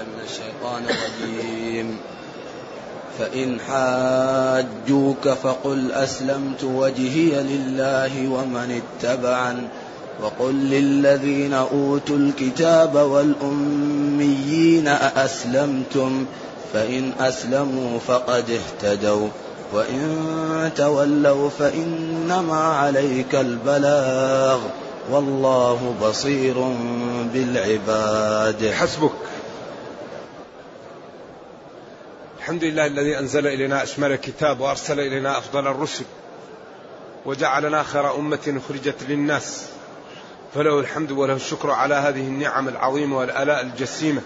بالله من الشيطان الرجيم فإن حاجوك فقل أسلمت وجهي لله ومن اتبعن. وقل للذين أوتوا الكتاب والأميين أأسلمتم؟ فإن أسلموا فقد اهتدوا. وإن تولوا فإنما عليك البلاغ. والله بصير بالعباد. حسبك. الحمد لله الذي أنزل إلينا أشمل الكتاب وأرسل إلينا أفضل الرسل وجعلنا خير أمة أخرجت للناس فله الحمد وله الشكر على هذه النعم العظيمة والآلاء الجسيمة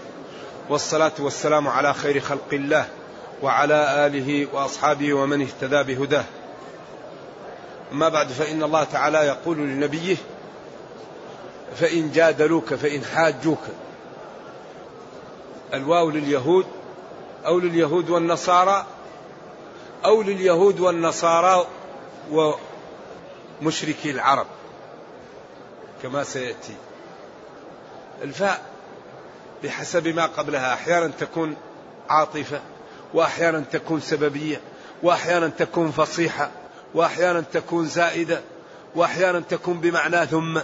والصلاة والسلام على خير خلق الله وعلى آله وأصحابه ومن اهتدى بهداه. أما بعد فإن الله تعالى يقول لنبيه فإن جادلوك فإن حاجوك. الواو لليهود أو لليهود والنصارى أو لليهود والنصارى ومشركي العرب كما سيأتي. الفاء بحسب ما قبلها أحيانا تكون عاطفة وأحيانا تكون سببية وأحيانا تكون فصيحة وأحيانا تكون زائدة وأحيانا تكون بمعنى ثم.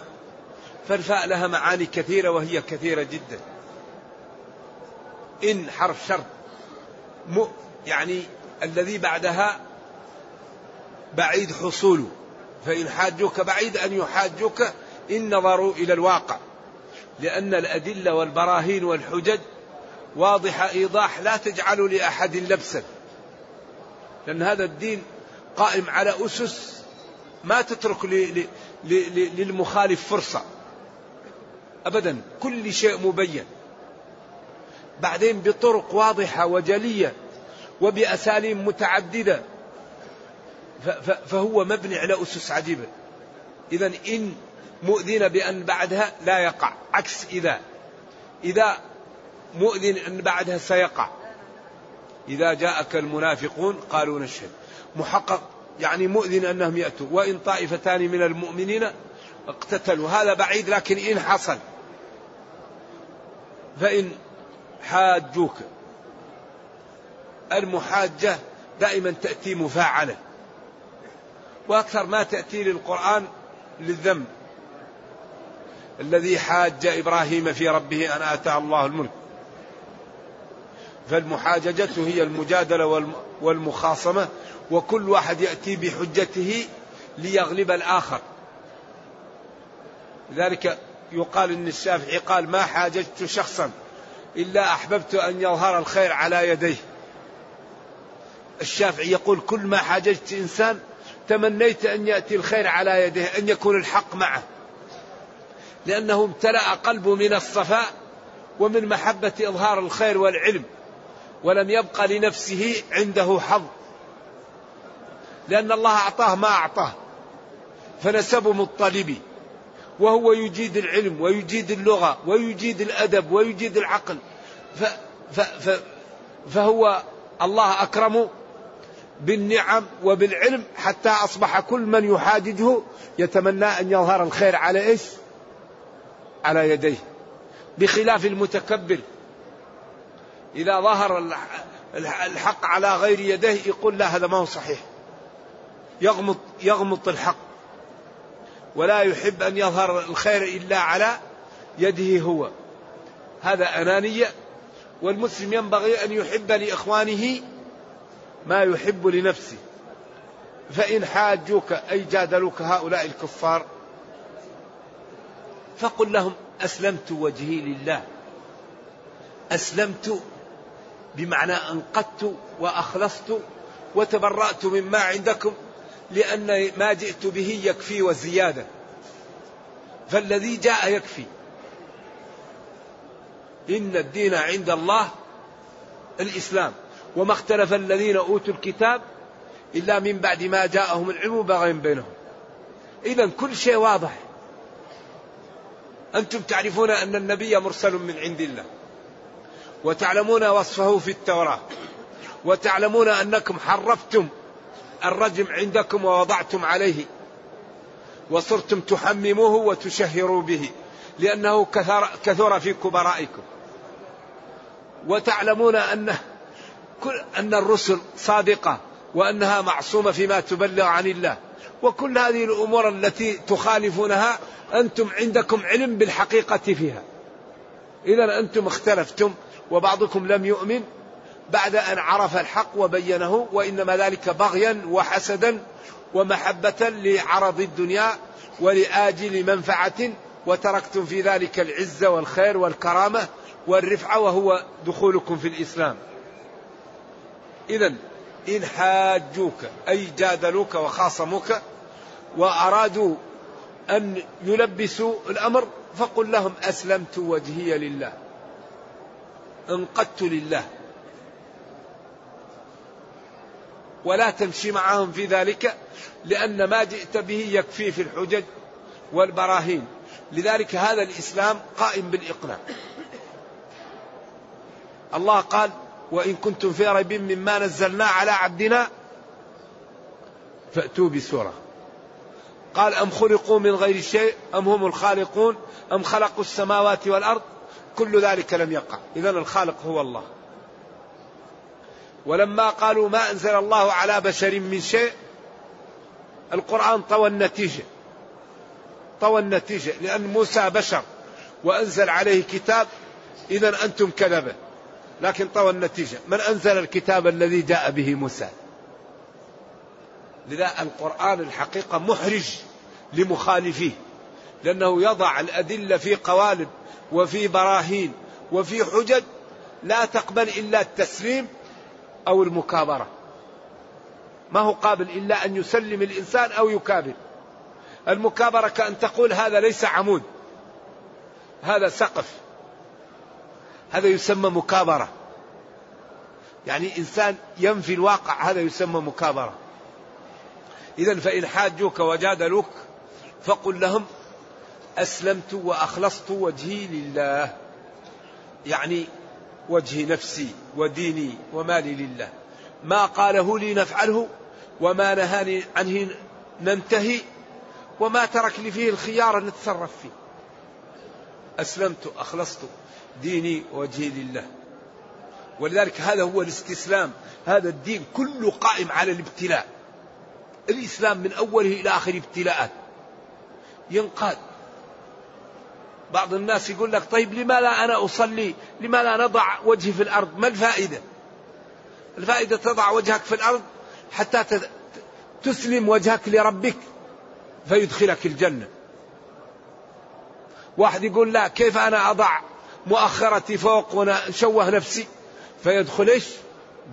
فالفاء لها معاني كثيرة وهي كثيرة جدا. إن حرف شرط يعني الذي بعدها بعيد حصوله. فإن حاجوك بعيد أن يحاجوك إن نظروا إلى الواقع. لأن الأدلة والبراهين والحجج واضحة إيضاح لا تجعل لأحد لبسا. لأن هذا الدين قائم على أسس ما تترك للمخالف فرصة. أبدا كل شيء مبين. بعدين بطرق واضحة وجلية وبأساليب متعددة. فهو مبني على أسس عجيبة. إذا إن مؤذن بأن بعدها لا يقع عكس إذا. إذا مؤذن أن بعدها سيقع. إذا جاءك المنافقون قالوا نشهد. محقق يعني مؤذن أنهم يأتوا. وإن طائفتان من المؤمنين اقتتلوا. هذا بعيد لكن إن حصل. فإن حاجوك. المحاجة دائما تأتي مفاعلة. وأكثر ما تأتي للقرآن للذنب. الذي حاج إبراهيم في ربه أن آتاه الله الملك. فالمحاججة هي المجادلة والمخاصمة. وكل واحد يأتي بحجته ليغلب الآخر. لذلك يقال إن الشافعي قال ما حاججت شخصا إلا أحببت أن يظهر الخير على يديه. الشافعي يقول كل ما حاججت إنسان تمنيت أن يأتي الخير على يديه أن يكون الحق معه. لأنه امتلأ قلبه من الصفاء ومن محبة إظهار الخير والعلم ولم يبق لنفسه عنده حظ. لأن الله أعطاه ما أعطاه فنسب مطلبي وهو يجيد العلم ويجيد اللغة ويجيد الأدب ويجيد العقل. ف ف ف فهو الله أكرم بالنعم وبالعلم حتى أصبح كل من يحاججه يتمنى أن يظهر الخير على إيش؟ على يديه. بخلاف المتكبر. إذا ظهر الحق على غير يديه يقول لا هذا ما هو صحيح. يغمط يغمط الحق. ولا يحب أن يظهر الخير إلا على يده هو. هذا أنانية والمسلم ينبغي أن يحب لإخوانه ما يحب لنفسه. فإن حاجوك أي جادلوك هؤلاء الكفار فقل لهم أسلمت وجهي لله. أسلمت بمعنى أنقذت وأخلصت وتبرأت مما عندكم. لأن ما جئت به يكفي وزيادة فالذي جاء يكفي. إن الدين عند الله الإسلام. وما اختلف الذين أوتوا الكتاب إلا من بعد ما جاءهم العلم بغيا بينهم. إذا كل شيء واضح. أنتم تعرفون أن النبي مرسل من عند الله. وتعلمون وصفه في التوراة. وتعلمون أنكم حرفتم الرجم عندكم ووضعتم عليه وصرتم تحمموه وتشهروا به لأنه كثر, كثر في كبرائكم. وتعلمون أن كل أن الرسل صادقة وأنها معصومة فيما تبلغ عن الله. وكل هذه الأمور التي تخالفونها أنتم عندكم علم بالحقيقة فيها. إذا أنتم اختلفتم وبعضكم لم يؤمن بعد أن عرف الحق وبينه وإنما ذلك بغيا وحسدا ومحبة لعرض الدنيا ولآجل منفعة. وتركتم في ذلك العزة والخير والكرامة والرفعة وهو دخولكم في الإسلام. إذا إن حاجوك أي جادلوك وخاصموك وأرادوا أن يلبسوا الأمر فقل لهم أسلمت وجهي لله انقدت لله. ولا تمشي معهم في ذلك لأن ما جئت به يكفي في الحجج والبراهين. لذلك هذا الإسلام قائم بالإقناع الله قال وإن كنتم في ريب مما نزلنا على عبدنا فأتوا بسورة. قال أم خلقوا من غير شيء؟ أم هم الخالقون؟ أم خلقوا السماوات والأرض؟ كل ذلك لم يقع. إذا الخالق هو الله. ولما قالوا ما أنزل الله على بشر من شيء القرآن طوى النتيجة. طوى النتيجة لأن موسى بشر وأنزل عليه كتاب إذا أنتم كذبة. لكن طوى النتيجة. من أنزل الكتاب الذي جاء به موسى؟ لذا القرآن الحقيقة محرج لمخالفيه لأنه يضع الأدلة في قوالب وفي براهين وفي حجج لا تقبل إلا التسليم أو المكابرة. ما هو قابل إلا أن يسلم الإنسان أو يكابر. المكابرة كأن تقول هذا ليس عمود. هذا سقف. هذا يسمى مكابرة. يعني إنسان ينفي الواقع هذا يسمى مكابرة. إذا فإن حاجوك وجادلوك فقل لهم أسلمت وأخلصت وجهي لله. يعني وجه نفسي وديني ومالي لله. ما قاله لي نفعله وما نهاني عنه ننتهي وما ترك لي فيه الخيار نتصرف فيه. أسلمت أخلصت. ديني وجهي لله. ولذلك هذا هو الاستسلام. هذا الدين كله قائم على الابتلاء. الإسلام من أوله إلى آخره ابتلاءات ينقاد. بعض الناس يقول لك طيب لما لا أنا أصلي؟ لما لا نضع وجهي في الأرض؟ ما الفائدة؟ الفائدة تضع وجهك في الأرض حتى تسلم وجهك لربك فيدخلك الجنة. واحد يقول لا كيف أنا أضع مؤخرتي فوق ونشوه نفسي؟ فيدخل إيش؟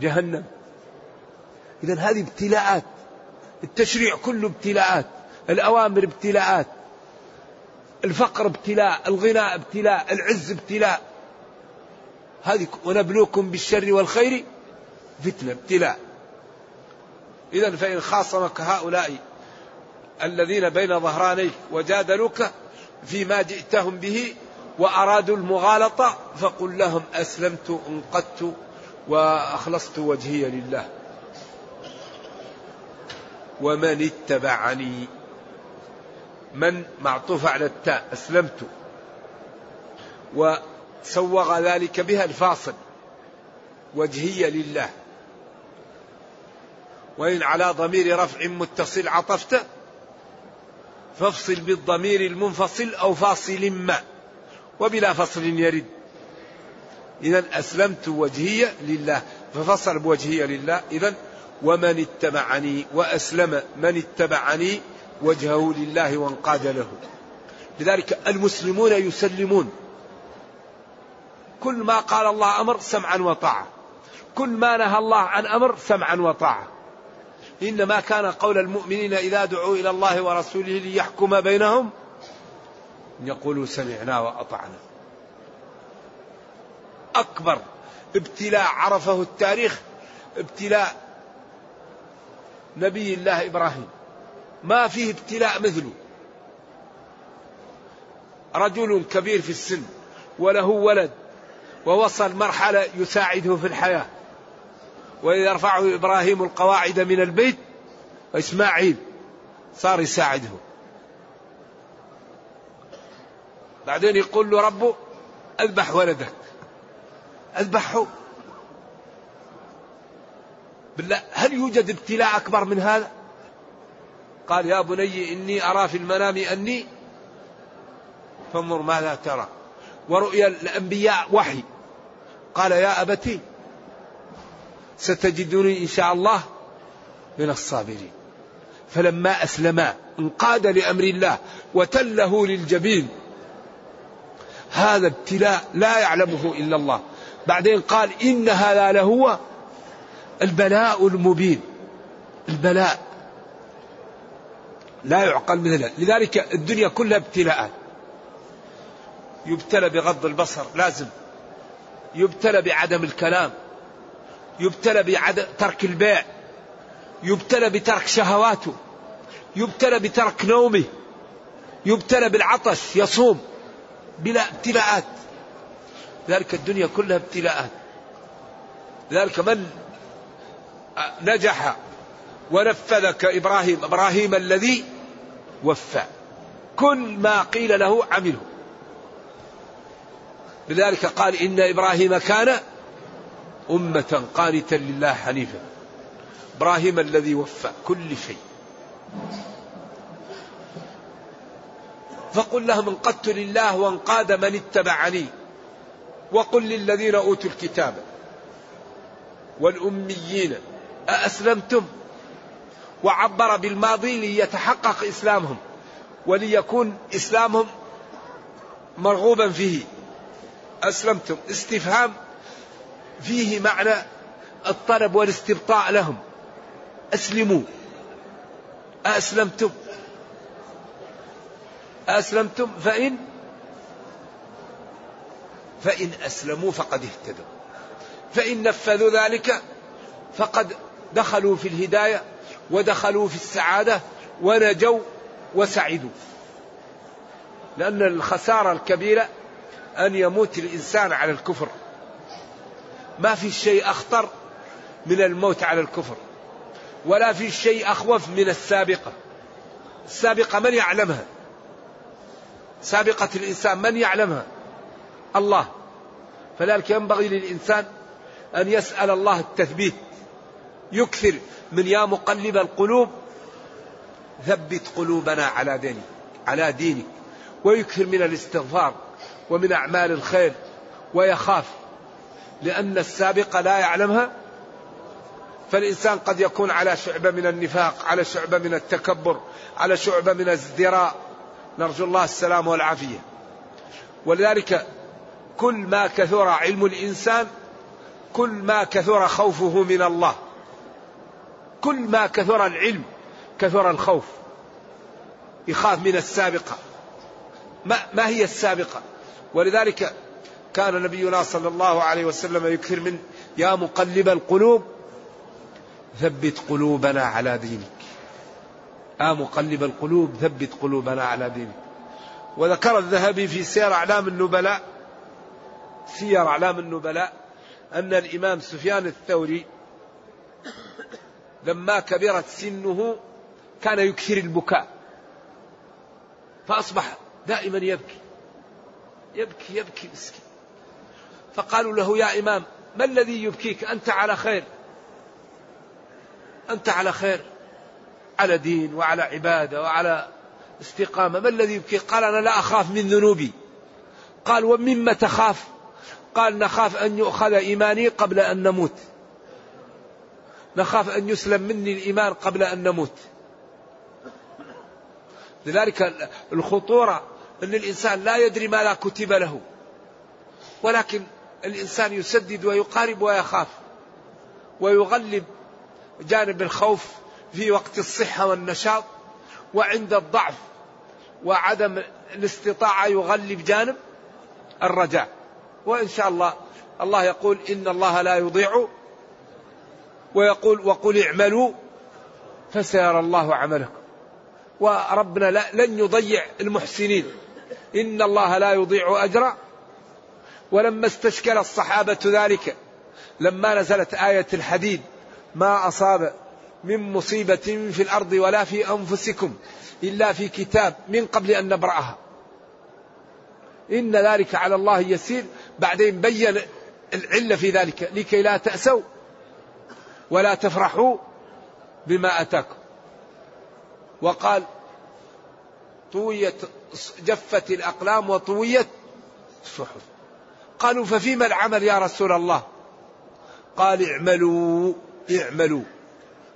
جهنم. إذا هذه ابتلاءات. التشريع كله ابتلاءات. الأوامر ابتلاءات. الفقر ابتلاء الغنى ابتلاء العز ابتلاء. هذه ونبلوكم بالشر والخير فتنة ابتلاء. إذا فإن خاصمك هؤلاء الذين بين ظهرانيك وجادلوك فيما جئتهم به وأرادوا المغالطة فقل لهم أسلمت انقدت وأخلصت وجهي لله. ومن اتبعني من معطوف على التاء أسلمت. وسوغ ذلك بها الفاصل. وجهي لله. وإن على ضمير رفع متصل عطفت فافصل بالضمير المنفصل أو فاصل ما. وبلا فصل يرد. إذا أسلمت وجهي لله. ففصل بوجهي لله. إذا ومن اتبعني وأسلم من اتبعني وجهه لله وانقاد له لذلك المسلمون يسلمون. كل ما قال الله أمر سمعا وطاعة. كل ما نهى الله عن أمر سمعا وطاعة. إنما كان قول المؤمنين إذا دعوا إلى الله ورسوله ليحكم بينهم. يقولوا سمعنا وأطعنا. أكبر ابتلاء عرفه التاريخ ابتلاء نبي الله إبراهيم. ما فيه ابتلاء مثله. رجل كبير في السن وله ولد ووصل مرحلة يساعده في الحياة وإذ يرفعه إبراهيم القواعد من البيت وإسماعيل صار يساعده. بعدين يقول له ربه أذبح ولدك. أذبحه. بالله هل يوجد ابتلاء أكبر من هذا؟ قال يا بني إني أرى في المنام أني فانظر ماذا ترى. ورؤيا الأنبياء وحي. قال يا أبتي ستجدني إن شاء الله من الصابرين. فلما أسلما انقاد لأمر الله وتله للجبين. هذا ابتلاء لا يعلمه إلا الله. بعدين قال إن هذا لهو البلاء المبين. البلاء لا يعقل مثله لذلك الدنيا كلها ابتلاءات. يبتلى بغض البصر لازم. يبتلى بعدم الكلام. يبتلى بعدم ترك البيع. يبتلى بترك شهواته. يبتلى بترك نومه. يبتلى بالعطش يصوم بلا ابتلاءات. ذلك الدنيا كلها ابتلاءات. ذلك من نجح ونفذ كإبراهيم إبراهيم الذي وفى. كل ما قيل له عمله. لذلك قال إن إبراهيم كان أمة قانتا لله حنيفا. إبراهيم الذي وفى كل شيء. فقل لهم انقدت لله وانقاد من اتبعني. وقل للذين أوتوا الكتاب والأميين أأسلمتم؟ وعبر بالماضي ليتحقق إسلامهم وليكون إسلامهم مرغوبا فيه. أسلمتم. استفهام فيه معنى الطلب والاستبطاء لهم. أسلموا. أسلمتم. أسلمتم. فإن؟ فإن أسلموا فقد اهتدوا. فإن نفذوا ذلك فقد دخلوا في الهداية ودخلوا في السعادة ونجوا وسعدوا. لأن الخسارة الكبيرة أن يموت الإنسان على الكفر. ما في شيء أخطر من الموت على الكفر ولا في شيء أخوف من السابقة. السابقة من يعلمها؟ سابقة الإنسان من يعلمها؟ الله. فذلك ينبغي للإنسان أن يسأل الله التثبيت. يكثر من يا مقلب القلوب ثبت قلوبنا على دينك على دينك. ويكثر من الاستغفار ومن أعمال الخير ويخاف لأن السابقة لا يعلمها. فالإنسان قد يكون على شعبة من النفاق على شعبة من التكبر على شعبة من الازدراء نرجو الله السلام والعافية. ولذلك كل ما كثر علم الإنسان كل ما كثر خوفه من الله. كل ما كثر العلم كثر الخوف يخاف من السابقة. ما, ما هي السابقة؟ ولذلك كان نبينا صلى الله عليه وسلم يكثر من يا مقلب القلوب ثبت قلوبنا على دينك. يا مقلب القلوب ثبت قلوبنا على دينك. وذكر الذهبي في سير أعلام النبلاء سير أعلام النبلاء أن الإمام سفيان الثوري لما كبرت سنه كان يكثر البكاء. فأصبح دائما يبكي. يبكي يبكي مسكين. فقالوا له يا إمام ما الذي يبكيك؟ أنت على خير. أنت على خير. على دين وعلى عبادة وعلى استقامة. ما الذي يبكيك؟ قال أنا لا أخاف من ذنوبي. قال ومما تخاف؟ قال نخاف أن يؤخذ إيماني قبل أن نموت. نخاف أن يسلم مني الإيمان قبل أن نموت. لذلك الخطورة أن الإنسان لا يدري ماذا كتب له. ولكن الإنسان يسدد ويقارب ويخاف ويغلب جانب الخوف في وقت الصحة والنشاط وعند الضعف وعدم الاستطاعة يغلب جانب الرجاء. وإن شاء الله الله يقول إن الله لا يضيع ويقول وقل اعملوا فسيرى الله عملكم. وربنا لن يضيع المحسنين. إن الله لا يضيع أجر. ولما استشكل الصحابة ذلك لما نزلت آية الحديد ما أصاب من مصيبة في الأرض ولا في أنفسكم إلا في كتاب من قبل أن نبرأها. إن ذلك على الله يسير. بعدين بين العلة في ذلك لكي لا تأسوا. ولا تفرحوا بما أتاكم. وقال طويت جفت الأقلام وطويت الصحف. قالوا ففيما العمل يا رسول الله؟ قال اعملوا اعملوا.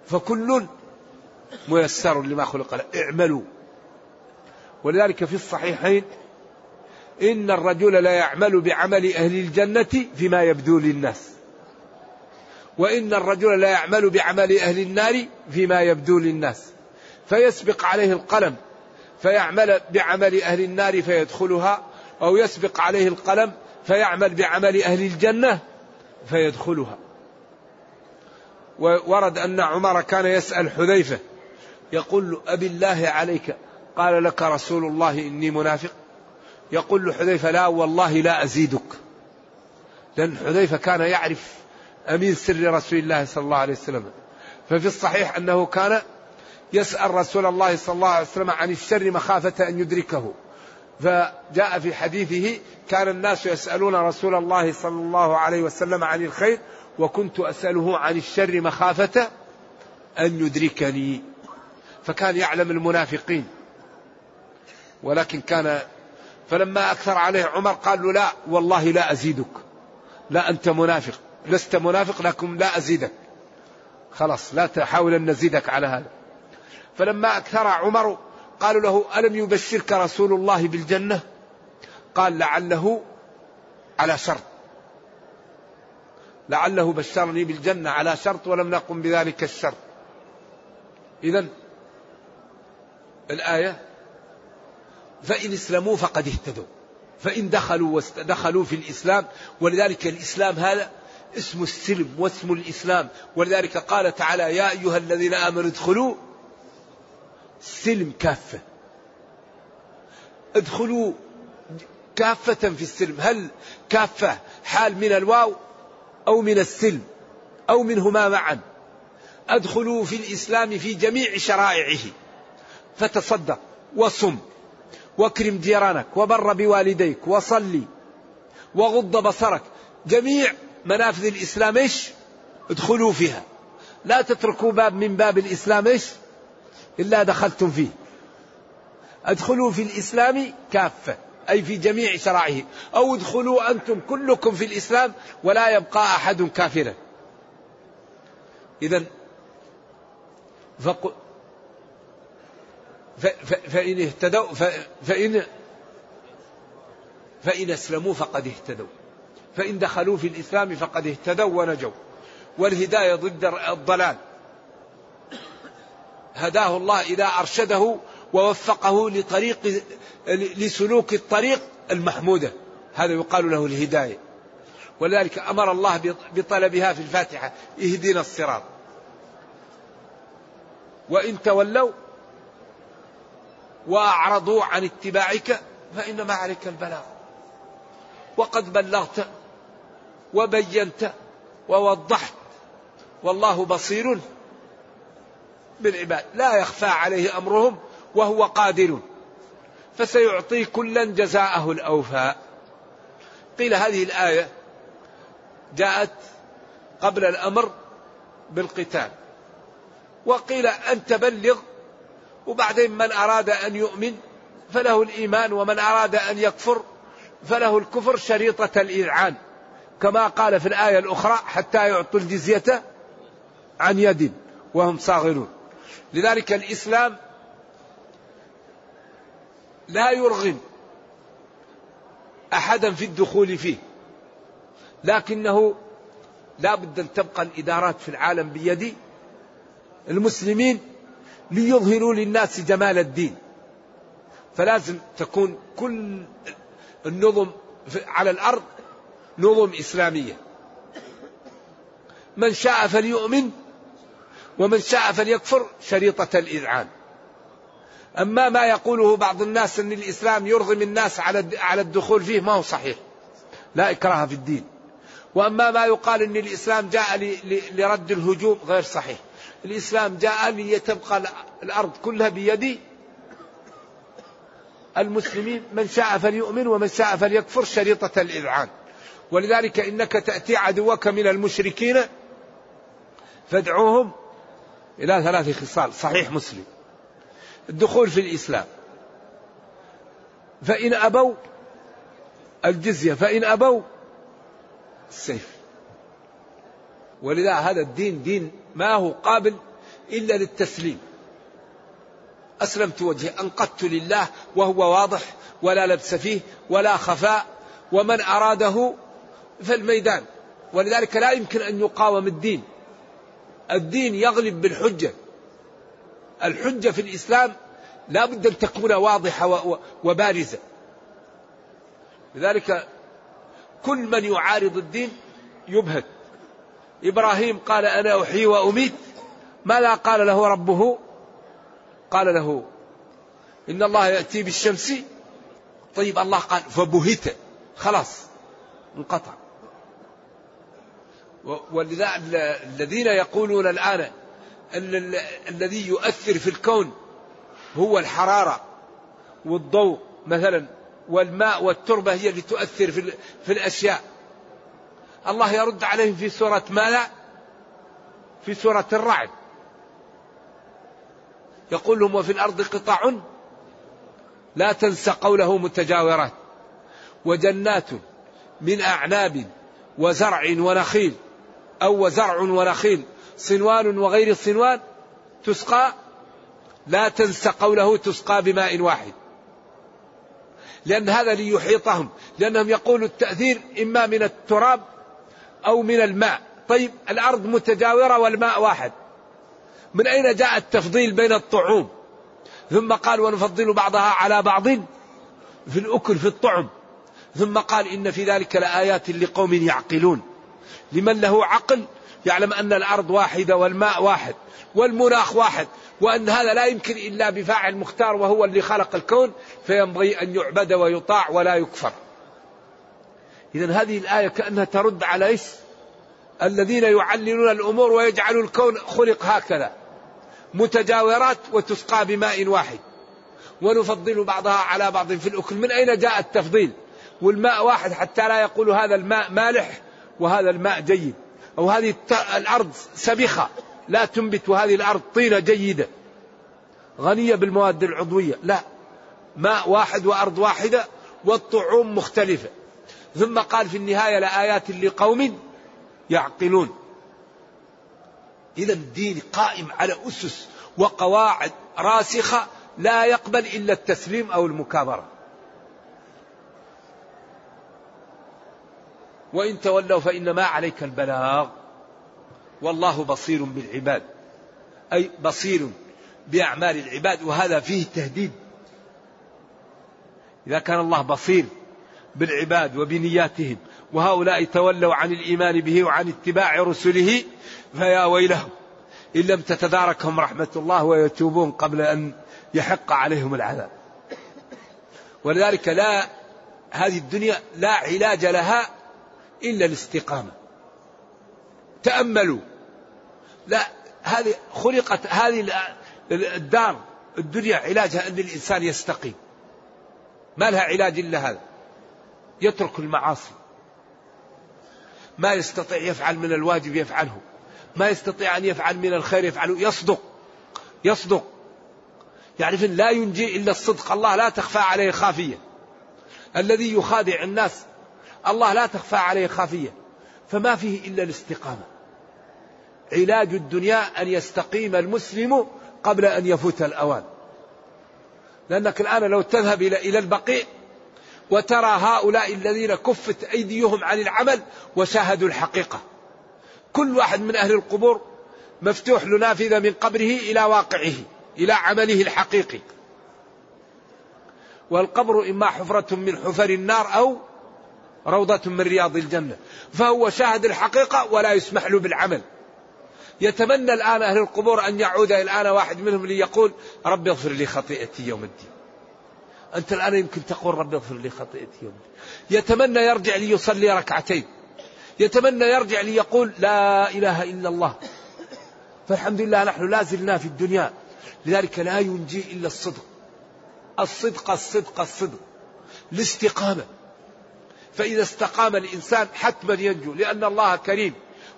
فكل ميسر لما خلق له. اعملوا. ولذلك في الصحيحين إن الرجل لا يعمل بعمل أهل الجنة فيما يبدو للناس. وإن الرجل لا يعمل بعمل أهل النار فيما يبدو للناس. فيسبق عليه القلم فيعمل بعمل أهل النار فيدخلها أو يسبق عليه القلم فيعمل بعمل أهل الجنة فيدخلها. وورد أن عمر كان يسأل حذيفة يقول له أبي الله عليك قال لك رسول الله إني منافق؟ يقول له حذيفة لا والله لا أزيدك. لأن حذيفة كان يعرف أمين سر رسول الله صلى الله عليه وسلم. ففي الصحيح أنه كان يسأل رسول الله صلى الله عليه وسلم عن الشر مخافة أن يدركه. فجاء في حديثه كان الناس يسألون رسول الله صلى الله عليه وسلم عن الخير وكنت أسأله عن الشر مخافة أن يدركني. فكان يعلم المنافقين. ولكن كان فلما أكثر عليه عمر قال له لا والله لا أزيدك. لا أنت منافق. لست منافق لكن لا أزيدك. خلاص لا تحاول أن نزيدك على هذا. فلما أكثر عمر قالوا له ألم يبشرك رسول الله بالجنة؟ قال لعله على شرط. لعله بشرني بالجنة على شرط ولم نقم بذلك الشرط. إذا الآية فإن اسلموا فقد اهتدوا. فإن دخلوا دخلوا في الإسلام ولذلك الإسلام هذا اسم السلم واسم الإسلام. ولذلك قال تعالى يا أيها الذين آمنوا ادخلوا السلم كافة. ادخلوا كافة في السلم. هل كافة حال من الواو أو من السلم أو منهما معا؟ ادخلوا في الإسلام في جميع شرائعه. فتصدق وصم واكرم جيرانك وبر بوالديك وصلي وغض بصرك. جميع منافذ الإسلام إيش؟ ادخلوا فيها. لا تتركوا باب من باب الإسلام إيش؟ إلا دخلتم فيه. ادخلوا في الإسلام كافة أي في جميع شرائعه. أو ادخلوا أنتم كلكم في الإسلام ولا يبقى أحد كافرا. إذا. فإن اهتدوا. فإن فإن أسلموا فقد اهتدوا. فإن دخلوا في الإسلام فقد اهتدوا ونجوا. والهداية ضد الضلال. هداه الله إذا أرشده ووفقه لطريق لسلوك الطريق المحمودة. هذا يقال له الهداية. ولذلك أمر الله بطلبها في الفاتحة. اهدنا الصراط. وإن تولوا وأعرضوا عن اتباعك فإنما عليك البلاغ. وقد بلغت وبينت ووضحت والله بصير بالعباد. لا يخفى عليه أمرهم وهو قادر. فسيعطي كلا جزاءه الأوفى. قيل هذه الآية جاءت قبل الأمر بالقتال. وقيل أن تبلغ وبعدين من أراد أن يؤمن فله الإيمان ومن أراد أن يكفر فله الكفر شريطة الاذعان كما قال في الآية الأخرى حتى يعطوا الجزية عن يد وهم صاغرون. لذلك الإسلام لا يرغم أحدا في الدخول فيه لكنه لا بد أن تبقى الإدارات في العالم بيد المسلمين ليظهروا للناس جمال الدين. فلازم تكون كل النظم على الأرض نظم إسلامية. من شاء فليؤمن ومن شاء فليكفر شريطة الإذعان. أما ما يقوله بعض الناس أن الإسلام يرغم الناس على على الدخول فيه ما هو صحيح. لا إكراه في الدين. وأما ما يقال أن الإسلام جاء لرد الهجوم غير صحيح. الإسلام جاء ليتبقى الأرض كلها بيد المسلمين. من شاء فليؤمن ومن شاء فليكفر شريطة الإذعان. ولذلك إنك تأتي عدوك من المشركين فادعوهم إلى ثلاث خصال صحيح مسلم. الدخول في الإسلام. فإن أبوا الجزية فإن أبوا السيف. ولذا هذا الدين دين ما هو قابل إلا للتسليم. أسلمت وجهي أنقدت لله وهو واضح ولا لبس فيه ولا خفاء ومن أراده في الميدان. ولذلك لا يمكن أن يقاوم الدين. الدين يغلب بالحجة. الحجة في الإسلام لا بد أن تكون واضحة وبارزة. لذلك كل من يعارض الدين يبهت. إبراهيم قال أنا أحيي وأميت. ماذا قال له ربه؟ قال له إن الله يأتي بالشمس. طيب الله قال فبهت. خلاص انقطع. ولذا الذين يقولون الآن أن الذي يؤثر في الكون هو الحرارة والضوء مثلا والماء والتربة هي اللي تؤثر في, في الأشياء. الله يرد عليهم في سورة ماذا؟ في سورة الرعد. يقول لهم وفي الأرض قطع لا تنس قوله متجاورات وجنات من أعناب وزرع ونخيل أو وزرع ونخيل صنوان وغير صنوان تسقى لا تنس قوله تسقى بماء واحد. لأن هذا ليحيطهم لأنهم يقولوا التأثير إما من التراب أو من الماء. طيب الأرض متجاورة والماء واحد. من أين جاء التفضيل بين الطعوم؟ ثم قال ونفضل بعضها على بعض في الأكل في الطعم. ثم قال إن في ذلك لآيات لقوم يعقلون. لمن له عقل يعلم أن الأرض واحدة والماء واحد والمناخ واحد وأن هذا لا يمكن إلا بفاعل مختار وهو اللي خلق الكون فينبغي أن يعبد ويطاع ولا يكفر. إذا هذه الآية كأنها ترد على إيش؟ الذين يعللون الأمور ويجعلوا الكون خلق هكذا متجاورات وتسقى بماء واحد. ونفضل بعضها على بعض في الأكل من أين جاء التفضيل؟ والماء واحد حتى لا يقول هذا الماء مالح وهذا الماء جيد. أو هذه الأرض سبخة لا تنبت وهذه الأرض طينة جيدة. غنية بالمواد العضوية. لا. ماء واحد وأرض واحدة والطعوم مختلفة. ثم قال في النهاية لآيات لقوم يعقلون. إذا الدين قائم على أسس وقواعد راسخة لا يقبل إلا التسليم أو المكابرة. وإن تولوا فإنما عليك البلاغ. والله بصير بالعباد. أي بصير بأعمال العباد وهذا فيه تهديد. إذا كان الله بصير بالعباد وبنياتهم وهؤلاء تولوا عن الإيمان به وعن اتباع رسله فيا ويلهم. إن لم تتداركهم رحمة الله ويتوبون قبل أن يحق عليهم العذاب. ولذلك لا هذه الدنيا لا علاج لها إلا الاستقامة. تأملوا. لا هذه خلقت هذه الدار الدنيا علاجها أن الإنسان يستقيم. ما لها علاج إلا هذا. يترك المعاصي. ما يستطيع يفعل من الواجب يفعله. ما يستطيع أن يفعل من الخير يفعله. يصدق. يصدق. يعرف لا ينجي إلا الصدق. الله لا تخفى عليه خافية. الذي يخادع الناس الله لا تخفى عليه خافية. فما فيه إلا الاستقامة. علاج الدنيا أن يستقيم المسلم قبل أن يفوت الأوان. لأنك الآن لو تذهب إلى البقيع وترى هؤلاء الذين كفت أيديهم عن العمل وشاهدوا الحقيقة. كل واحد من أهل القبور مفتوح له نافذة من قبره إلى واقعه إلى عمله الحقيقي. والقبر إما حفرة من حفر النار أو روضة من رياض الجنة. فهو شاهد الحقيقة ولا يسمح له بالعمل. يتمنى الآن أهل القبور أن يعود الآن واحد منهم ليقول رب اغفر لي خطيئتي يوم الدين. أنت الآن يمكن تقول رب اغفر لي خطيئتي يوم الدين. يتمنى يرجع ليصلي ركعتين. يتمنى يرجع ليقول لا إله إلا الله. فالحمد لله نحن لا زلنا في الدنيا. لذلك لا ينجي إلا الصدق. الصدق الصدق الصدق. الاستقامة. فإذا استقام الإنسان حتما ينجو لأن الله كريم.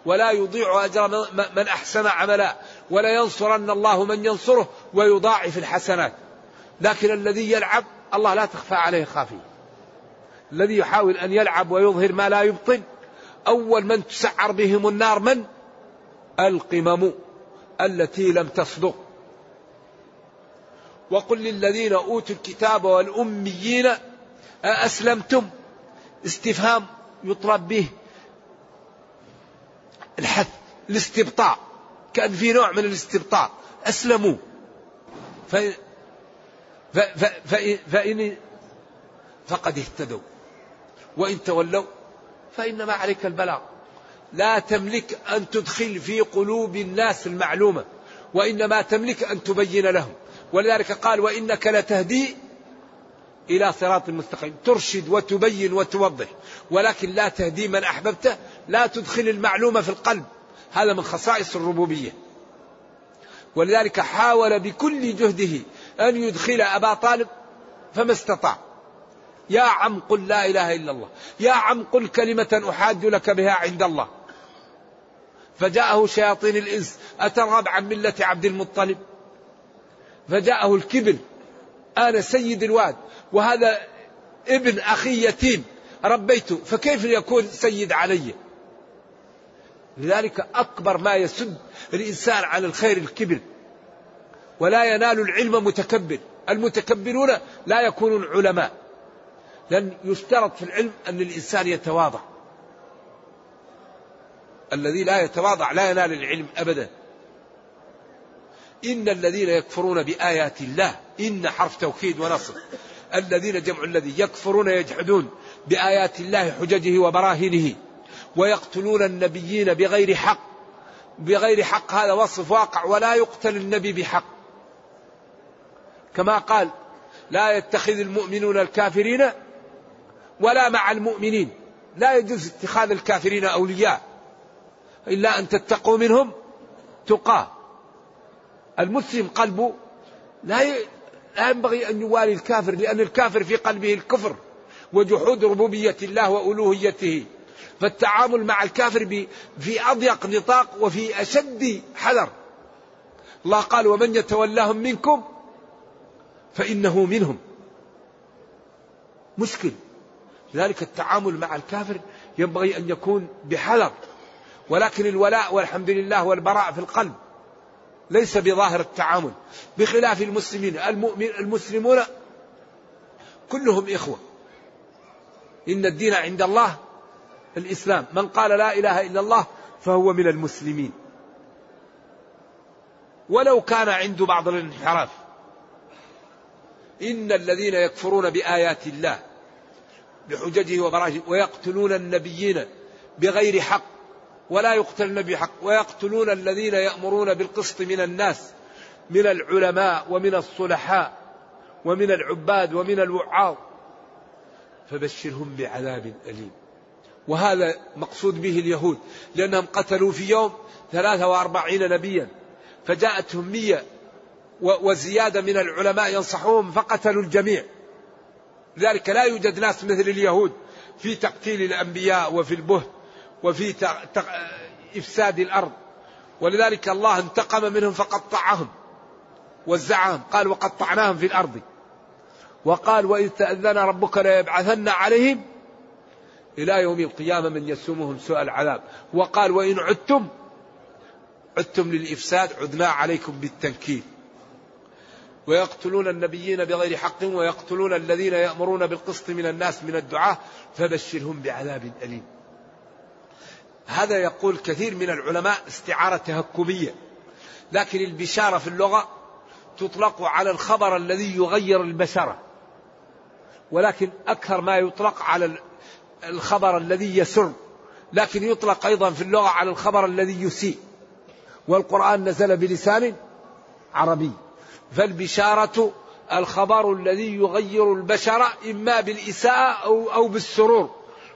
ولا يضيع أجر من أحسن عملا ولا ينصرن الله من ينصره ويضاعف الحسنات. لكن الذي يلعب الله لا تخفى عليه خافية. الذي يحاول أن يلعب ويظهر ما لا يبطن أول من تسعر بهم النار من؟ القمم التي لم تصدق. وقل للذين أوتوا الكتاب والأميين أأسلمتم؟ استفهام يطلب به الحث الاستبطاء. كان في نوع من الاستبطاء. أسلموا. فإن, فإن فقد اهتدوا. وإن تولوا فإنما عليك البلاغ. لا تملك أن تدخل في قلوب الناس المعلومة وإنما تملك أن تبين لهم. ولذلك قال وإنك لتهدي إلى صراط مستقيم ترشد وتبين وتوضح. ولكن لا تهدي من أحببته. لا تدخل المعلومة في القلب. هذا من خصائص الربوبية. ولذلك حاول بكل جهده أن يدخل أبا طالب فما استطاع. يا عم قل لا إله إلا الله. يا عم قل كلمة أحاج لك بها عند الله. فجاءه شياطين الإنس. أترغب عن ملة عبد المطلب؟ فجاءه الكبر. أنا سيد الواد وهذا ابن أخي يتيم. ربيته فكيف يكون سيد علي؟ لذلك أكبر ما يسد الإنسان عن الخير الكبر ولا ينال العلم متكبر. المتكبرون لا يكونون علماء. لأن يشترط في العلم أن الإنسان يتواضع. الذي لا يتواضع لا ينال العلم أبدا. إن الذين يكفرون بآيات الله إن حرف توكيد ونصر الذين جمع الذي يكفرون يجحدون بآيات الله حججه وبراهينه. ويقتلون النبيين بغير حق. بغير حق هذا وصف واقع ولا يقتل النبي بحق. كما قال لا يتخذ المؤمنون الكافرين ولا مع المؤمنين. لا يجوز اتخاذ الكافرين أولياء. إلا أن تتقوا منهم تقاه. المسلم قلبه لا لا ينبغي أن يوالي الكافر لأن الكافر في قلبه الكفر وجحود ربوبية الله وألوهيته. فالتعامل مع الكافر في أضيق نطاق وفي أشد حذر. الله قال ومن يتولاهم منكم فإنه منهم. مشكل. لذلك التعامل مع الكافر ينبغي أن يكون بحذر. ولكن الولاء والحمد لله والبراء في القلب. ليس بظاهر التعامل بخلاف المسلمين. المؤمن المسلمون كلهم إخوة. إن الدين عند الله الإسلام. من قال لا إله إلا الله فهو من المسلمين. ولو كان عنده بعض الانحراف. إن الذين يكفرون بآيات الله بحججه وبراهه ويقتلون النبيين بغير حق ولا يقتل النبي حق ويقتلون الذين يأمرون بالقسط من الناس من العلماء ومن الصلحاء ومن العباد ومن الوعاظ. فبشرهم بعذاب أليم. وهذا مقصود به اليهود لأنهم قتلوا في يوم ثلاثة وأربعين نبيا فجاءتهم مية وزيادة من العلماء ينصحوهم فقتلوا الجميع. لذلك لا يوجد ناس مثل اليهود في تقتيل الأنبياء وفي البهت. وفي إفساد الأرض. ولذلك الله انتقم منهم فقطعهم وزعهم قال وقطعناهم في الأرض. وقال وإذ تأذن ربك ليبعثن عليهم إلى يوم القيامة من يسومهم سوء العذاب. وقال وإن عدتم عدتم للإفساد عدنا عليكم بالتنكيل. ويقتلون النبيين بغير حق ويقتلون الذين يأمرون بالقسط من الناس من الدعاة فبشرهم بعذاب أليم. هذا يقول كثير من العلماء استعارة تهكمية. لكن البشارة في اللغة تطلق على الخبر الذي يغير البشرة. ولكن أكثر ما يطلق على الخبر الذي يسر. لكن يطلق أيضا في اللغة على الخبر الذي يسيء. والقرآن نزل بلسان عربي. فالبشارة الخبر الذي يغير البشر إما بالإساءة أو بالسرور.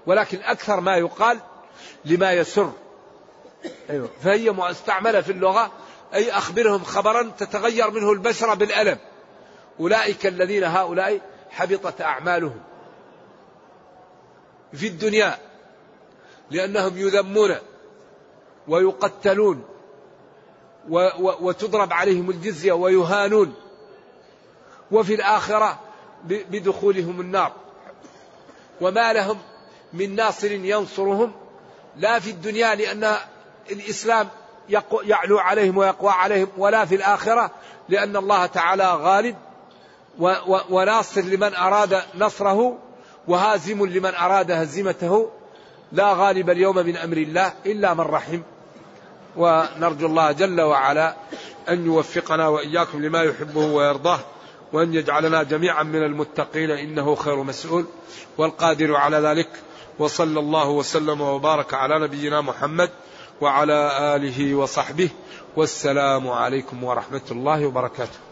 ولكن أكثر ما يقال لما يسر. أيوة. فهي مستعملة في اللغة أي أخبرهم خبرا تتغير منه البشرة بالألم. أولئك الذين هؤلاء حبطت أعمالهم في الدنيا لأنهم يذمون ويقتلون وتضرب عليهم الجزية ويهانون. وفي الآخرة بدخولهم النار. وما لهم من ناصر ينصرهم لا في الدنيا لأن الإسلام يعلو عليهم ويقوى عليهم ولا في الآخرة لأن الله تعالى غالب وناصر لمن أراد نصره وهازم لمن أراد هزيمته. لا غالب اليوم من أمر الله إلا من رحم. ونرجو الله جل وعلا أن يوفقنا وإياكم لما يحبه ويرضاه وأن يجعلنا جميعا من المتقين إنه خير مسؤول والقادر على ذلك. وصلى الله وسلم وبارك على نبينا محمد وعلى آله وصحبه والسلام عليكم ورحمة الله وبركاته.